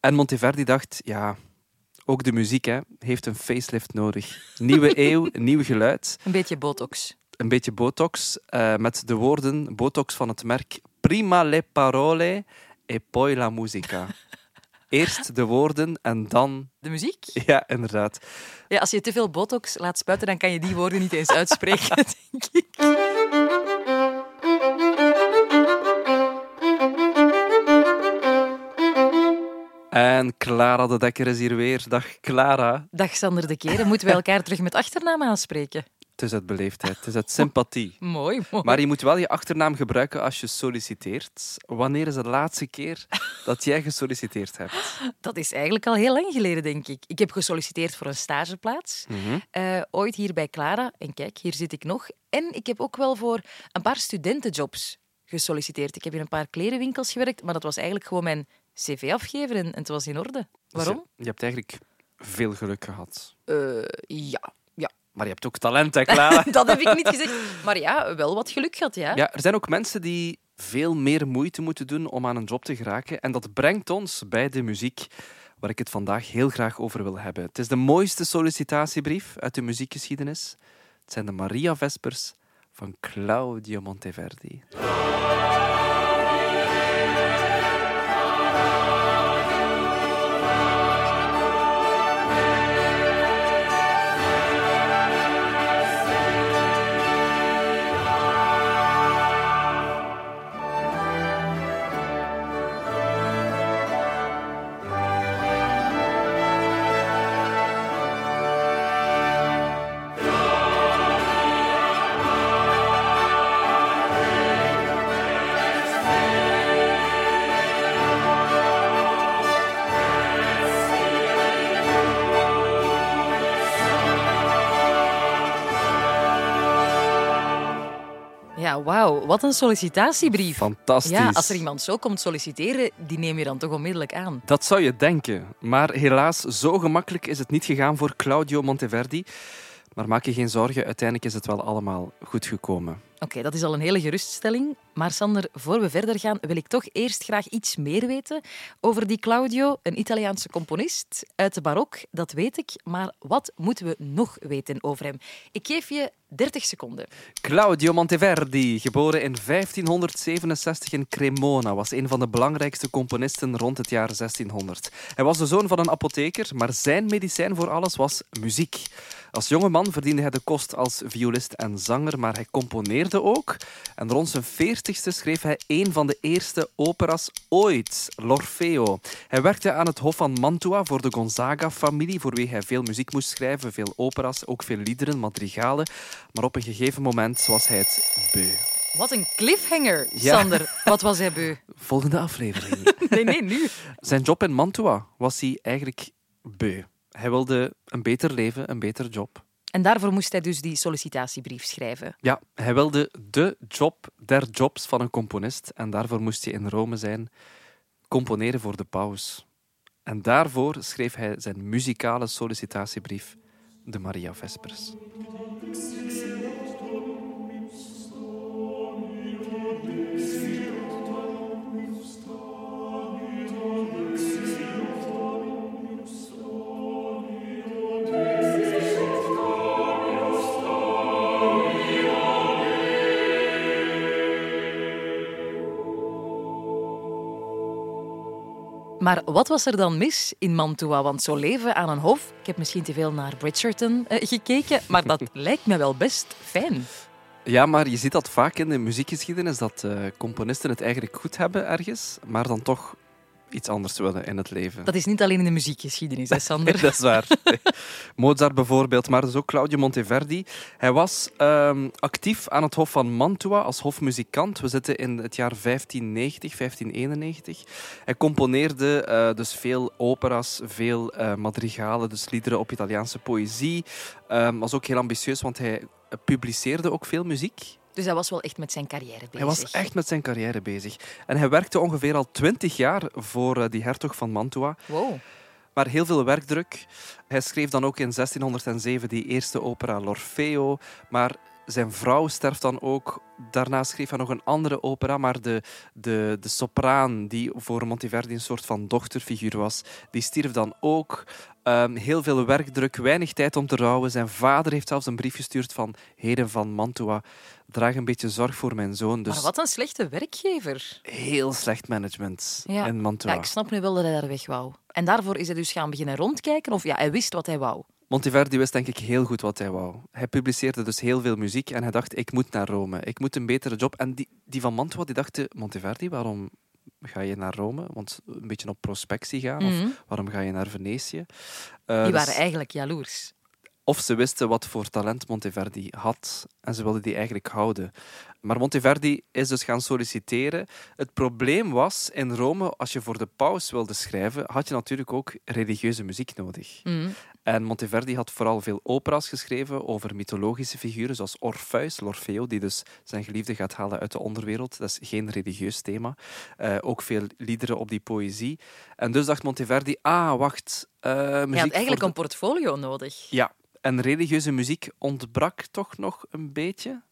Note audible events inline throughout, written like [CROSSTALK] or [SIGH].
En Monteverdi dacht, ja, ook de muziek hè, heeft een facelift nodig. Nieuwe [LAUGHS] eeuw, nieuw geluid. Een beetje botox. Een beetje botox uh, met de woorden botox van het merk Prima le parole e poi la musica. [LAUGHS] Eerst de woorden en dan... De muziek? Ja, inderdaad. Ja, als je te veel botox laat spuiten, dan kan je die woorden niet eens uitspreken, [LAUGHS] denk ik. En Clara de Dekker is hier weer. Dag Clara. Dag Sander de Keren. Moeten wij elkaar terug met achternaam aanspreken? Het is uit beleefdheid, het is uit sympathie. [LAUGHS] mooi, mooi. Maar je moet wel je achternaam gebruiken als je solliciteert. Wanneer is de laatste keer dat jij gesolliciteerd hebt? Dat is eigenlijk al heel lang geleden, denk ik. Ik heb gesolliciteerd voor een stageplaats. Mhm. Uh, ooit hier bij Clara. En kijk, hier zit ik nog. En ik heb ook wel voor een paar studentenjobs gesolliciteerd. Ik heb in een paar klerenwinkels gewerkt, maar dat was eigenlijk gewoon mijn cv afgeven en, het was in orde. Waarom? Dus je, je hebt eigenlijk veel geluk gehad. Uh, ja, ja. Maar je hebt ook talent, hè, Clara? [LAUGHS] dat heb ik niet gezegd. Maar ja, wel wat geluk gehad, ja. Ja, er zijn ook mensen die veel meer moeite moeten doen om aan een job te geraken. En dat brengt ons bij de muziek waar ik het vandaag heel graag over wil hebben. Het is de mooiste sollicitatiebrief uit de muziekgeschiedenis. Het zijn de Maria Vespers van Claudio Monteverdi. Ja, wauw. Wat een sollicitatiebrief. Fantastisch. Ja, als er iemand zo komt solliciteren, die neem je dan toch onmiddellijk aan. Dat zou je denken. Maar helaas, zo gemakkelijk is het niet gegaan voor Claudio Monteverdi. Maar maak je geen zorgen, uiteindelijk is het wel allemaal goed gekomen. Oké, dat is al een hele geruststelling. Maar Sander, voor we verder gaan, wil ik toch eerst graag iets meer weten over die Claudio, een Italiaanse componist uit de barok. Dat weet ik, maar wat moeten we nog weten over hem? Ik geef je 30 seconden. Claudio Monteverdi, geboren in 1567 in Cremona, was een van de belangrijkste componisten rond het jaar 1600. Hij was de zoon van een apotheker, maar zijn medicijn voor alles was muziek. Als jonge man verdiende hij de kost als violist en zanger, maar hij componeerde ook. En rond zijn 40ste schreef hij een van de eerste operas ooit, L'Orfeo. Hij werkte aan het Hof van Mantua voor de Gonzaga-familie, voor wie hij veel muziek moest schrijven, veel operas, ook veel liederen, madrigalen. Maar op een gegeven moment was hij het beu. Wat een cliffhanger, Sander. Wat was hij beu? [LAUGHS] Volgende aflevering. [LAUGHS] nee, nee, nu. Zijn job in Mantua was hij eigenlijk beu. Hij wilde een beter leven, een beter job. En daarvoor moest hij dus die sollicitatiebrief schrijven. Ja, hij wilde de job der jobs van een componist. En daarvoor moest hij in Rome zijn, componeren voor de paus. En daarvoor schreef hij zijn muzikale sollicitatiebrief, de Maria Vespers. Maar wat was er dan mis in Mantua? Want zo leven aan een hof... Ik heb misschien te veel naar Bridgerton uh, gekeken, maar dat [LAUGHS] lijkt me wel best fijn. Ja, maar je ziet dat vaak in de muziekgeschiedenis, dat uh, componisten het eigenlijk goed hebben ergens, maar dan toch iets anders willen in het leven. Dat is niet alleen in de muziekgeschiedenis, hè, Sander? [LAUGHS] dat is waar. [LAUGHS] Mozart bijvoorbeeld, maar dus ook Claudio Monteverdi. Hij was um, actief aan het Hof van Mantua als hofmuzikant. We zitten in het jaar 1590, 1591. Hij componeerde uh, dus veel operas, veel uh, madrigalen, dus liederen op Italiaanse poëzie. Um, was ook heel ambitieus, want hij publiceerde ook veel muziek. Dus hij was wel echt met zijn carrière bezig. Hij was echt met zijn carrière bezig. En hij werkte ongeveer al twintig jaar voor die hertog van Mantua. Wow. Maar heel veel werkdruk. Hij schreef dan ook in 1607 die eerste opera L'Orfeo. Maar Zijn vrouw sterft dan ook. Daarna schreef hij nog een andere opera, maar de, de, de sopraan, die voor Monteverdi een soort van dochterfiguur was, die stierf dan ook. Ehm, heel veel werkdruk, weinig tijd om te rouwen. Zijn vader heeft zelfs een brief gestuurd van Heden van Mantua. Draag een beetje zorg voor mijn zoon. Dus Maar wat een slechte werkgever. heel slecht management Ja. in Mantua. Ja, ik snap nu wel dat hij daar weg wou. En daarvoor is hij dus gaan beginnen rondkijken. Of ja, hij wist wat hij wou. Monteverdi wist denk ik heel goed wat hij wou. Hij publiceerde dus heel veel muziek en hij dacht, ik moet naar Rome. Ik moet een betere job. En die, die van Mantua die dachten, Monteverdi, waarom ga je naar Rome? Want een beetje op prospectie gaan. Of Mhm. waarom ga je naar Venetië? Eh, Die dus- waren eigenlijk jaloers. Of ze wisten wat voor talent Monteverdi had en ze wilden die eigenlijk houden. Maar Monteverdi is dus gaan solliciteren. Het probleem was in Rome, als je voor de paus wilde schrijven, had je natuurlijk ook religieuze muziek nodig. Mhm. En Monteverdi had vooral veel opera's geschreven over mythologische figuren, zoals Orpheus, l'Orfeo, die dus zijn geliefde gaat halen uit de onderwereld. Dat is geen religieus thema. Eh, ook veel liederen op die poëzie. En dus dacht Monteverdi, ah, wacht. eh, muziek Hij had eigenlijk de- een portfolio nodig. Ja, en religieuze muziek ontbrak toch nog een beetje.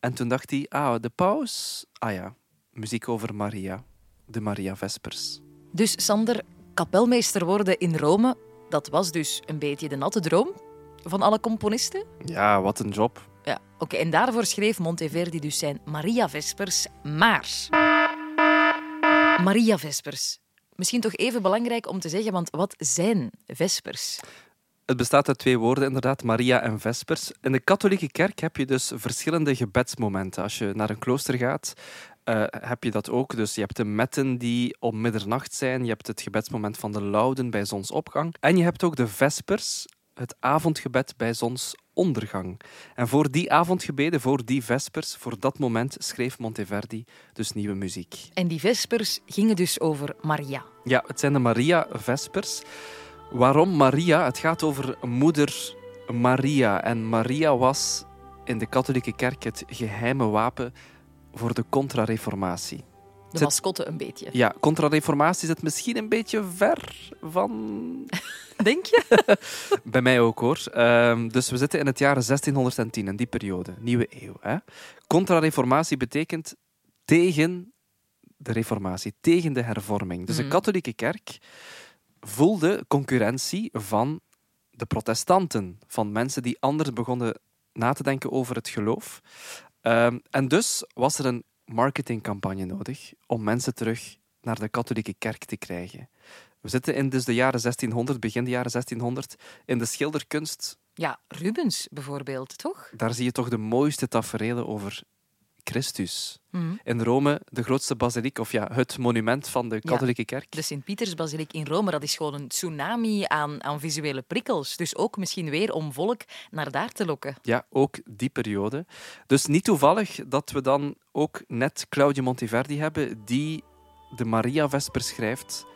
En toen dacht hij, ah, de paus. Ah ja, muziek over Maria. De Maria Vespers. Dus Sander, kapelmeester worden in Rome, dat was dus een beetje de natte droom van alle componisten. Ja, wat een job. Ja, oké. En daarvoor schreef Monteverdi dus zijn Maria Vespers. Maar Maria Vespers. Misschien toch even belangrijk om te zeggen, want wat zijn Vespers? Het bestaat uit twee woorden, inderdaad, Maria en Vespers. In de katholieke kerk heb je dus verschillende gebedsmomenten. Als je naar een klooster gaat, eh, heb je dat ook. Dus je hebt de metten die om middernacht zijn. Je hebt het gebedsmoment van de lauden bij zonsopgang. En je hebt ook de Vespers, het avondgebed bij zonsondergang. En voor die avondgebeden, voor die Vespers, voor dat moment schreef Monteverdi dus nieuwe muziek. En die Vespers gingen dus over Maria. Ja, het zijn de Maria Vespers. Waarom Maria? Het gaat over moeder Maria. En Maria was in de katholieke kerk het geheime wapen voor de contra-reformatie. De Zit- mascotte een beetje. Ja, contra-reformatie zit misschien een beetje ver van... [LAUGHS] Denk je? [LAUGHS] Bij mij ook hoor. Ehm, dus we zitten in het jaar 1610, in die periode, nieuwe eeuw. Hè? Contra-reformatie betekent tegen de reformatie, tegen de hervorming. Dus Mhm. de katholieke kerk voelde concurrentie van de protestanten, van mensen die anders begonnen na te denken over het geloof. Ehm, en dus was er een marketingcampagne nodig om mensen terug naar de katholieke kerk te krijgen. We zitten in dus de jaren 1600, begin de jaren 1600. In de schilderkunst, Ja, Rubens bijvoorbeeld, toch? daar zie je toch de mooiste tafereelen over Christus. Mhm. In Rome, de grootste basiliek, of ja, het monument van de katholieke kerk. De Sint-Pietersbasiliek in Rome, dat is gewoon een tsunami aan, aan visuele prikkels. Dus ook misschien weer om volk naar daar te lokken. Ja, ook die periode. Dus niet toevallig dat we dan ook net Claudio Monteverdi hebben, die de Maria Vesper schrijft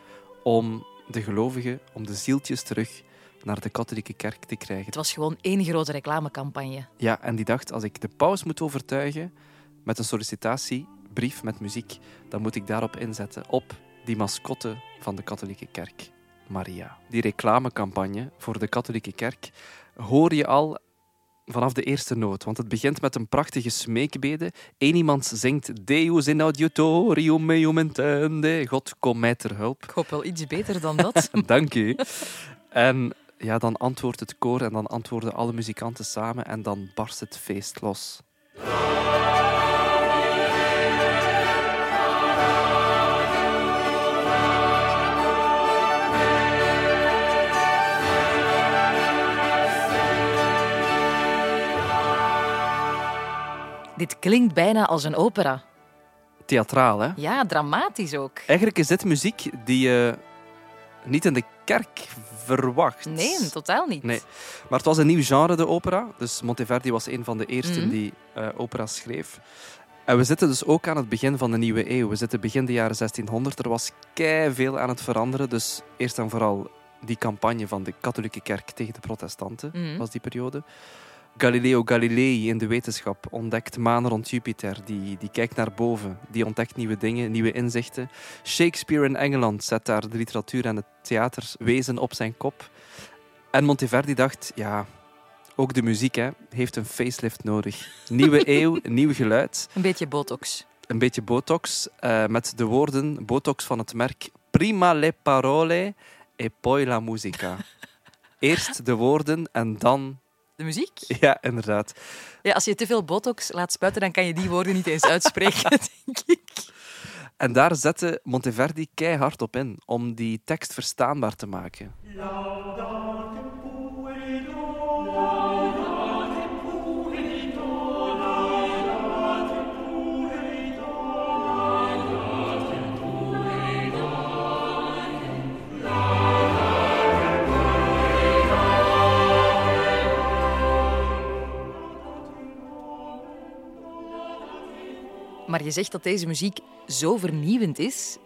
om de gelovigen, om de zieltjes terug naar de katholieke kerk te krijgen. Het was gewoon één grote reclamecampagne. Ja, en die dacht, als ik de paus moet overtuigen met een sollicitatiebrief met muziek, dan moet ik daarop inzetten, op die mascotte van de katholieke kerk, Maria. Die reclamecampagne voor de katholieke kerk hoor je al vanaf de eerste noot, want het begint met een prachtige smeekbede. Eén iemand zingt Deus in auditorium meum intende. God, kom mij ter hulp. Ik hoop wel iets beter dan dat. [LAUGHS] Dank u. En ja, dan antwoordt het koor en dan antwoorden alle muzikanten samen en dan barst het feest los. Dit klinkt bijna als een opera. Theatraal, hè? Ja, dramatisch ook. Eigenlijk is dit muziek die je niet in de kerk verwacht. Nee, totaal niet. Nee. Maar het was een nieuw genre, de opera. Dus Monteverdi was een van de eersten Mhm. die eh opera's schreef. En we zitten dus ook aan het begin van de nieuwe eeuw. We zitten begin de jaren 1600. Er was kei veel aan het veranderen. Dus eerst en vooral die campagne van de katholieke kerk tegen de protestanten Mhm. was die periode. Galileo Galilei in de wetenschap ontdekt maan rond Jupiter. Die, die kijkt naar boven. Die ontdekt nieuwe dingen, nieuwe inzichten. Shakespeare in Engeland zet daar de literatuur en het theaterwezen op zijn kop. En Monteverdi dacht, ja, Ook de muziek hè, heeft een facelift nodig. Nieuwe [LAUGHS] eeuw, nieuw geluid. Een beetje botox. Een beetje botox uh, met de woorden botox van het merk Prima le parole e poi la musica. [LAUGHS] Eerst de woorden en dan... De muziek? Ja, inderdaad. Ja, als je te veel botox laat spuiten, dan kan je die woorden niet eens uitspreken, [LAUGHS] denk ik. En daar zette Monteverdi keihard op in om die tekst verstaanbaar te maken. Maar je zegt dat deze muziek zo vernieuwend is.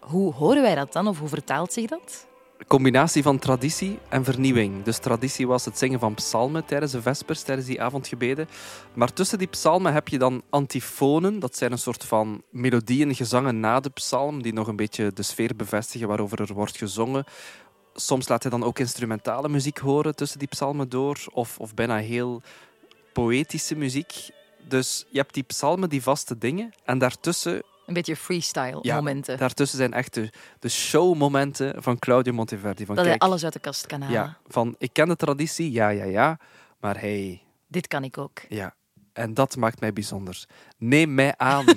Hoe horen wij dat dan of hoe vertaalt zich dat? combinatie van traditie en vernieuwing. Dus traditie was het zingen van psalmen tijdens de vespers, tijdens die avondgebeden. Maar tussen die psalmen heb je dan antifonen. Dat zijn een soort van melodieën, gezangen na de psalm, die nog een beetje de sfeer bevestigen waarover er wordt gezongen. Soms laat hij dan ook instrumentale muziek horen tussen die psalmen door, of, of bijna heel poëtische muziek. Dus je hebt die psalmen, die vaste dingen, en daartussen een beetje freestyle momenten. Daartussen zijn echt de, de showmomenten van Claudio Monteverdi. Van, dat kijk, hij alles uit de kast kan halen. Ja, van ik ken de traditie, ja, ja, ja. Maar hey. Dit kan ik ook. Ja, en dat maakt mij bijzonder. Neem mij aan. [LAUGHS]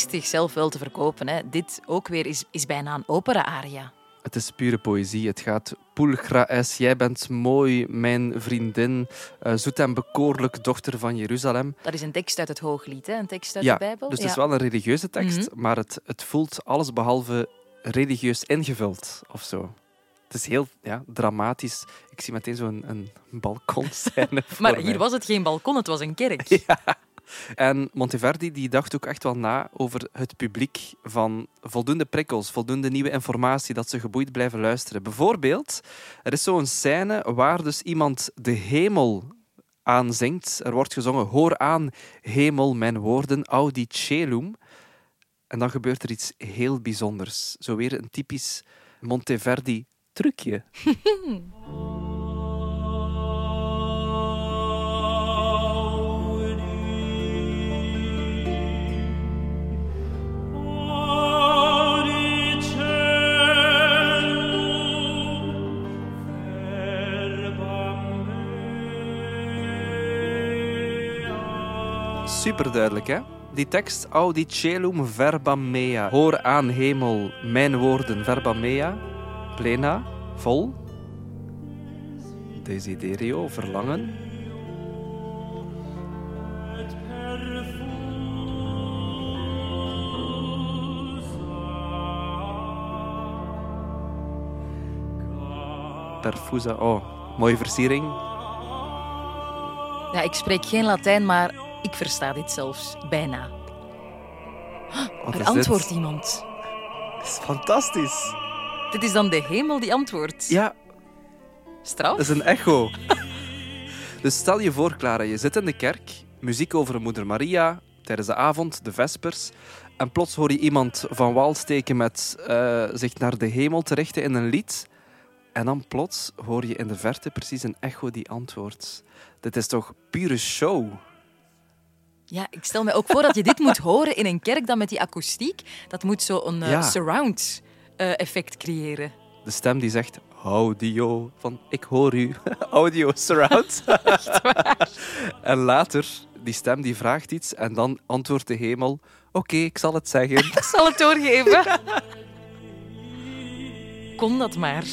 Wist zichzelf wel te verkopen. Hè. Dit ook weer is, is bijna een opera-aria. Het is pure poëzie. Het gaat Pulchra es, jij bent mooi, mijn vriendin, uh, zoet en bekoorlijk dochter van Jeruzalem. Dat is een tekst uit het Hooglied, hè? een tekst uit ja, de Bijbel. Dus het is wel een religieuze tekst, mhm. maar het, het voelt alles behalve religieus ingevuld of zo. Het is heel ja, dramatisch. Ik zie meteen zo'n een, een balkonscène. [LAUGHS] maar hier was het geen balkon, het was een kerk. [LAUGHS] Ja. En Monteverdi die dacht ook echt wel na over het publiek van voldoende prikkels, voldoende nieuwe informatie, dat ze geboeid blijven luisteren. Bijvoorbeeld, er is zo'n scène waar dus iemand de hemel aanzingt. Er wordt gezongen, hoor aan, hemel, mijn woorden, audi celum. En dan gebeurt er iets heel bijzonders. Zo weer een typisch Monteverdi trucje. [LAUGHS] super duidelijk, hè? Die tekst, audi celum verba mea. Hoor aan hemel, mijn woorden, verba mea. Plena, vol. Desiderio, verlangen. Perfusa, oh, mooie versiering. Ja, ik spreek geen Latijn, maar ik versta dit zelfs bijna. Wat er antwoordt dit? iemand. Dat is fantastisch. Dit is dan de hemel die antwoordt. Ja. Straf? Dat is een echo. [LAUGHS] dus stel je voor, Clara, je zit in de kerk, muziek over moeder Maria, tijdens de avond, de vespers, en plots hoor je iemand van wal steken met uh, zich naar de hemel te richten in een lied. En dan plots hoor je in de verte precies een echo die antwoordt. Dit is toch pure show? Ja, ik stel me ook voor dat je dit moet horen in een kerk dan met die akoestiek. Dat moet zo een uh, surround uh, effect creëren. De stem die zegt audio, van ik hoor u. [LAUGHS] audio surround. [LAUGHS] en later, die stem die vraagt iets en dan antwoordt de hemel oké, ik zal het zeggen. [LAUGHS] ik zal het doorgeven. Kon dat maar.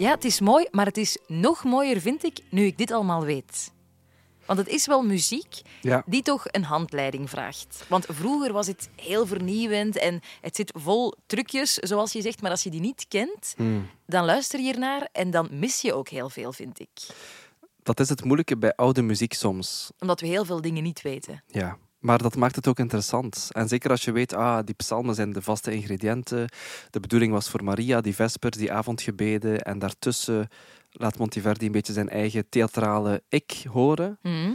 Ja, het is mooi, maar het is nog mooier, vind ik, nu ik dit allemaal weet. Want het is wel muziek Ja. die toch een handleiding vraagt. Want vroeger was het heel vernieuwend en het zit vol trucjes, zoals je zegt. Maar als je die niet kent, Hmm. dan luister je ernaar en dan mis je ook heel veel, vind ik. Dat is het moeilijke bij oude muziek soms. Omdat we heel veel dingen niet weten. Ja, maar dat maakt het ook interessant. En zeker als je weet, ah, die psalmen zijn de vaste ingrediënten. De bedoeling was voor Maria, die vespers, die avondgebeden. En daartussen laat Monteverdi een beetje zijn eigen theatrale ik horen. Mhm.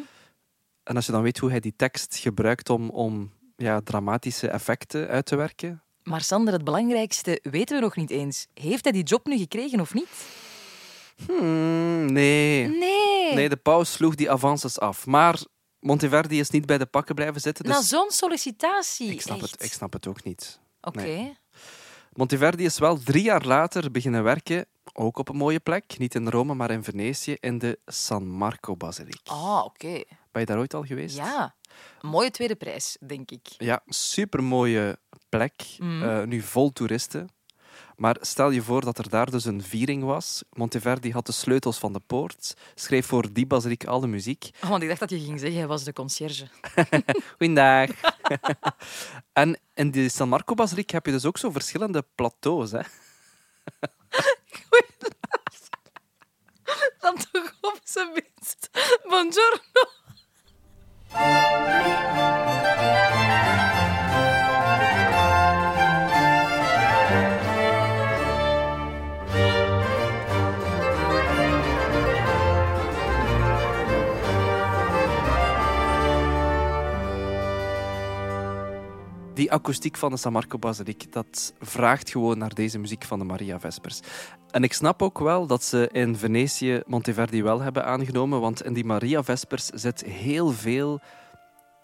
En als je dan weet hoe hij die tekst gebruikt om, om ja, dramatische effecten uit te werken. Maar Sander, het belangrijkste weten we nog niet eens. Heeft hij die job nu gekregen of niet? Hmm, nee. Nee. Nee, de paus sloeg die avances af. Maar Monteverdi is niet bij de pakken blijven zitten. Na Dus zo'n sollicitatie. ik, snap echt. het, ik snap het ook niet. Oké. nee. Monteverdi is wel drie jaar later beginnen werken, ook op een mooie plek, niet in Rome, maar in Venetië, in de San Marco-basiliek. Ah, oké. Ben je daar ooit al geweest? Ja. Mooie tweede prijs, denk ik. Ja, supermooie plek. Mhm. Eh, nu vol toeristen. Maar stel je voor dat er daar dus een viering was. Monteverdi had de sleutels van de poort, schreef voor die basiliek al de muziek. Oh, want ik dacht dat je ging zeggen, hij was de conciërge. [LAUGHS] Goeiedag. [LAUGHS] en in die San Marco-basiliek heb je dus ook zo verschillende plateaus. Hè? [LAUGHS] Dan toch op zijn minst. Buongiorno. Die akoestiek van de San Marco-basiliek, dat vraagt gewoon naar deze muziek van de Maria Vespers. En ik snap ook wel dat ze in Venetië Monteverdi wel hebben aangenomen, want in die Maria Vespers zit heel veel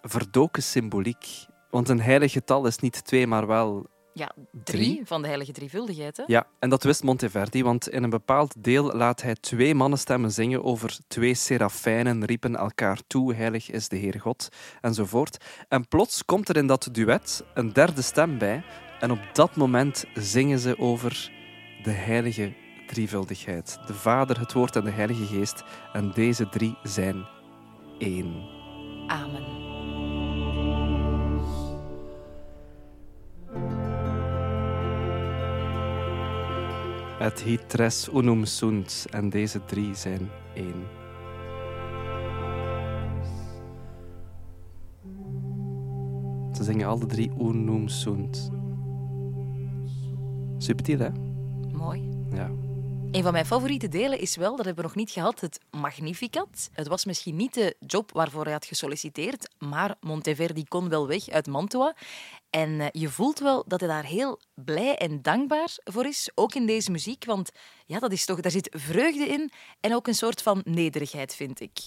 verdoken symboliek. Want een heilig getal is niet twee, maar wel Ja, drie, Drie? van de heilige drievuldigheid. Hè? Ja, en dat wist Monteverdi, want in een bepaald deel laat hij twee mannenstemmen zingen over twee serafijnen riepen elkaar toe, heilig is de Heer God, enzovoort. En plots komt er in dat duet een derde stem bij en op dat moment zingen ze over de heilige drievuldigheid. De Vader, het Woord en de Heilige Geest. En deze drie zijn één. Amen. Het hit tres unum sunt en deze drie zijn één. Ze zingen alle drie unum sunt. Subtiel, hè? Mooi. Ja. Een van mijn favoriete delen is wel, dat hebben we nog niet gehad, het Magnificat. Het was misschien niet de job waarvoor hij had gesolliciteerd, maar Monteverdi kon wel weg uit Mantua. En eh, je voelt wel dat hij daar heel blij en dankbaar voor is, ook in deze muziek. Want ja, dat is toch, daar zit vreugde in en ook een soort van nederigheid, vind ik.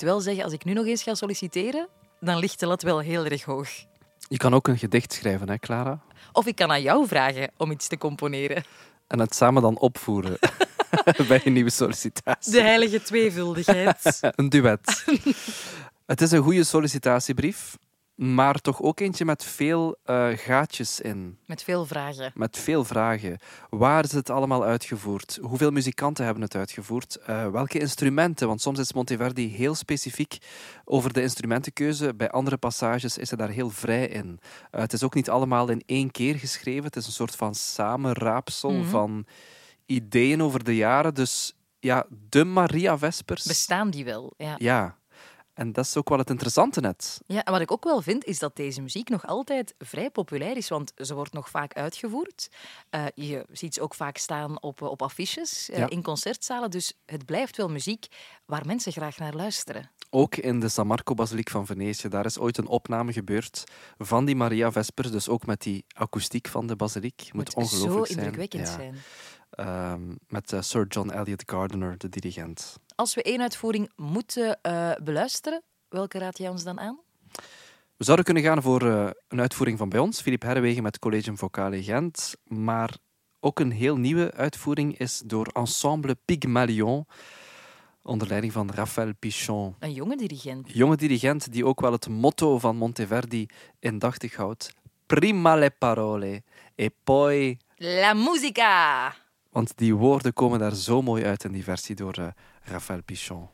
Moet wel zeggen, als ik nu nog eens ga solliciteren, dan ligt de lat wel heel erg hoog. Je kan ook een gedicht schrijven, hè, Clara? Of ik kan aan jou vragen om iets te componeren. En het samen dan opvoeren [LAUGHS] bij een nieuwe sollicitatie. De heilige tweevuldigheid. [LAUGHS] Een duet. het is een goede sollicitatiebrief, maar toch ook eentje met veel eh, gaatjes in. Met veel vragen. Met veel vragen. Waar is het allemaal uitgevoerd? Hoeveel muzikanten hebben het uitgevoerd? Eh, welke instrumenten? Want soms is Monteverdi heel specifiek over de instrumentenkeuze. Bij andere passages is hij daar heel vrij in. Eh, het is ook niet allemaal in één keer geschreven. Het is een soort van samenraapsel Mhm. van ideeën over de jaren. Dus ja, de Maria Vespers. Bestaan die wel? Ja. Ja. En dat is ook wel het interessante net. ja. En wat ik ook wel vind, is dat deze muziek nog altijd vrij populair is, want ze wordt nog vaak uitgevoerd. Eh, je ziet ze ook vaak staan op, op affiches, eh, Ja. in concertzalen. Dus het blijft wel muziek waar mensen graag naar luisteren. Ook in de San Marco-basiliek van Venetië. Daar is ooit een opname gebeurd van die Maria Vespers. Dus ook met die akoestiek van de basiliek. Moet, Moet ongelooflijk zo zijn. indrukwekkend Ja. zijn. Ehm, met eh, Sir John Elliot Gardiner, de dirigent. Als we één uitvoering moeten eh, beluisteren, welke raad jij ons dan aan? We zouden kunnen gaan voor eh, een uitvoering van bij ons, Philippe Herwegen met Collegium Vocale Gent. Maar ook een heel nieuwe uitvoering is door Ensemble Pygmalion, onder leiding van Raphaël Pichon. Een jonge dirigent. Jonge dirigent die ook wel het motto van Monteverdi indachtig houdt. Prima le parole e poi... La musica! Want die woorden komen daar zo mooi uit in die versie door uh, Raphaël Pichon.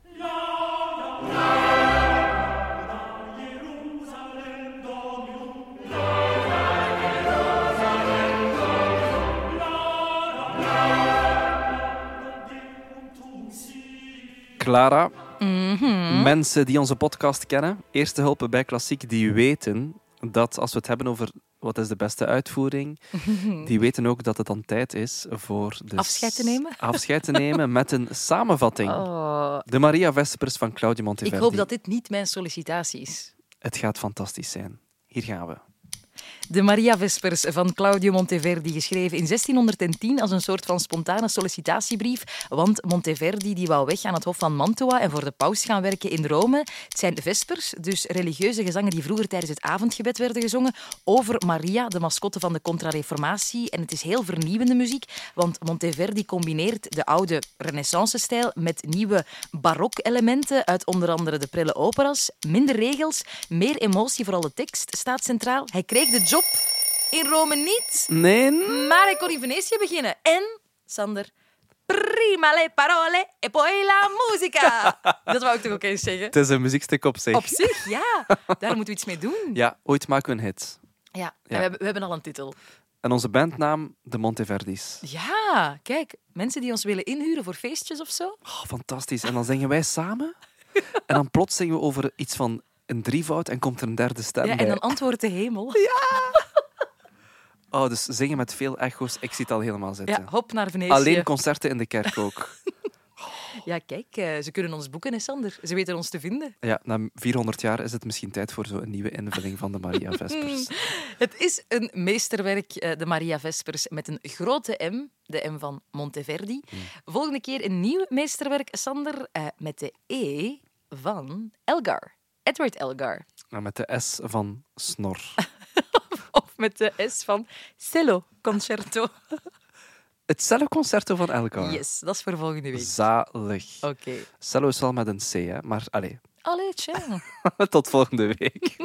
Clara, Mhm. mensen die onze podcast kennen, Eerste Hulpen bij Klassiek, die weten dat als we het hebben over wat is de beste uitvoering, [LAUGHS] die weten ook dat het dan tijd is voor de Afscheid te nemen? [LAUGHS] afscheid te nemen met een samenvatting. Oh, De Maria Vespers van Claudio ik Monteverdi. hoop dat dit niet mijn sollicitatie is. Het gaat fantastisch zijn. Hier gaan we. De Maria Vespers van Claudio Monteverdi, geschreven in 1610 als een soort van spontane sollicitatiebrief. Want Monteverdi die wou weg aan het hof van Mantua en voor de paus gaan werken in Rome. Het zijn vespers, dus religieuze gezangen die vroeger tijdens het avondgebed werden gezongen over Maria, de mascotte van de Contra-Reformatie. En het is heel vernieuwende muziek, want Monteverdi combineert de oude Renaissance-stijl met nieuwe barok-elementen uit onder andere de prille operas. Minder regels, meer emotie, vooral de tekst staat centraal. Hij kreeg de job in Rome niet, Nee, maar hij kon in Venetië beginnen. En, Sander, prima le parole e poi la musica. [LAUGHS] Dat wou ik toch ook eens zeggen? het is een muziekstuk op zich. Op zich, ja. Daar moeten we iets mee doen. Ja, ooit maken we een hit. Ja, en Ja. We, hebben, we hebben al een titel. En onze bandnaam, de Monteverdis. Ja, kijk, mensen die ons willen inhuren voor feestjes of zo. Oh, fantastisch. En dan zingen wij samen. En dan plots zingen we over iets van een drievoud en komt er een derde stem Ja, en dan antwoordt de hemel. [LAUGHS] Oh, dus zingen met veel echo's. Ik zie het al helemaal zitten. Ja, hop naar Venetië. Alleen concerten in de kerk ook. [LAUGHS] Ja, kijk, eh, ze kunnen ons boeken, hè, Sander. Ze weten ons te vinden. Ja, na 400 jaar is het misschien tijd voor zo'n nieuwe invulling van de Maria [LAUGHS] Vespers. Het is een meesterwerk, eh, de Maria Vespers, met een grote M, de M van Monteverdi. Volgende keer een nieuw meesterwerk, Sander, eh, met de E van Elgar. Edward Elgar. En met de S van Snor. [LAUGHS] Of met de S van Cello Concerto. [LAUGHS] Het cello-concerto van Elgar. Yes, dat is voor volgende week. Zalig. Oké. Cello is wel met een C, hè? maar allee, Allee, tja. [LAUGHS] tot volgende week.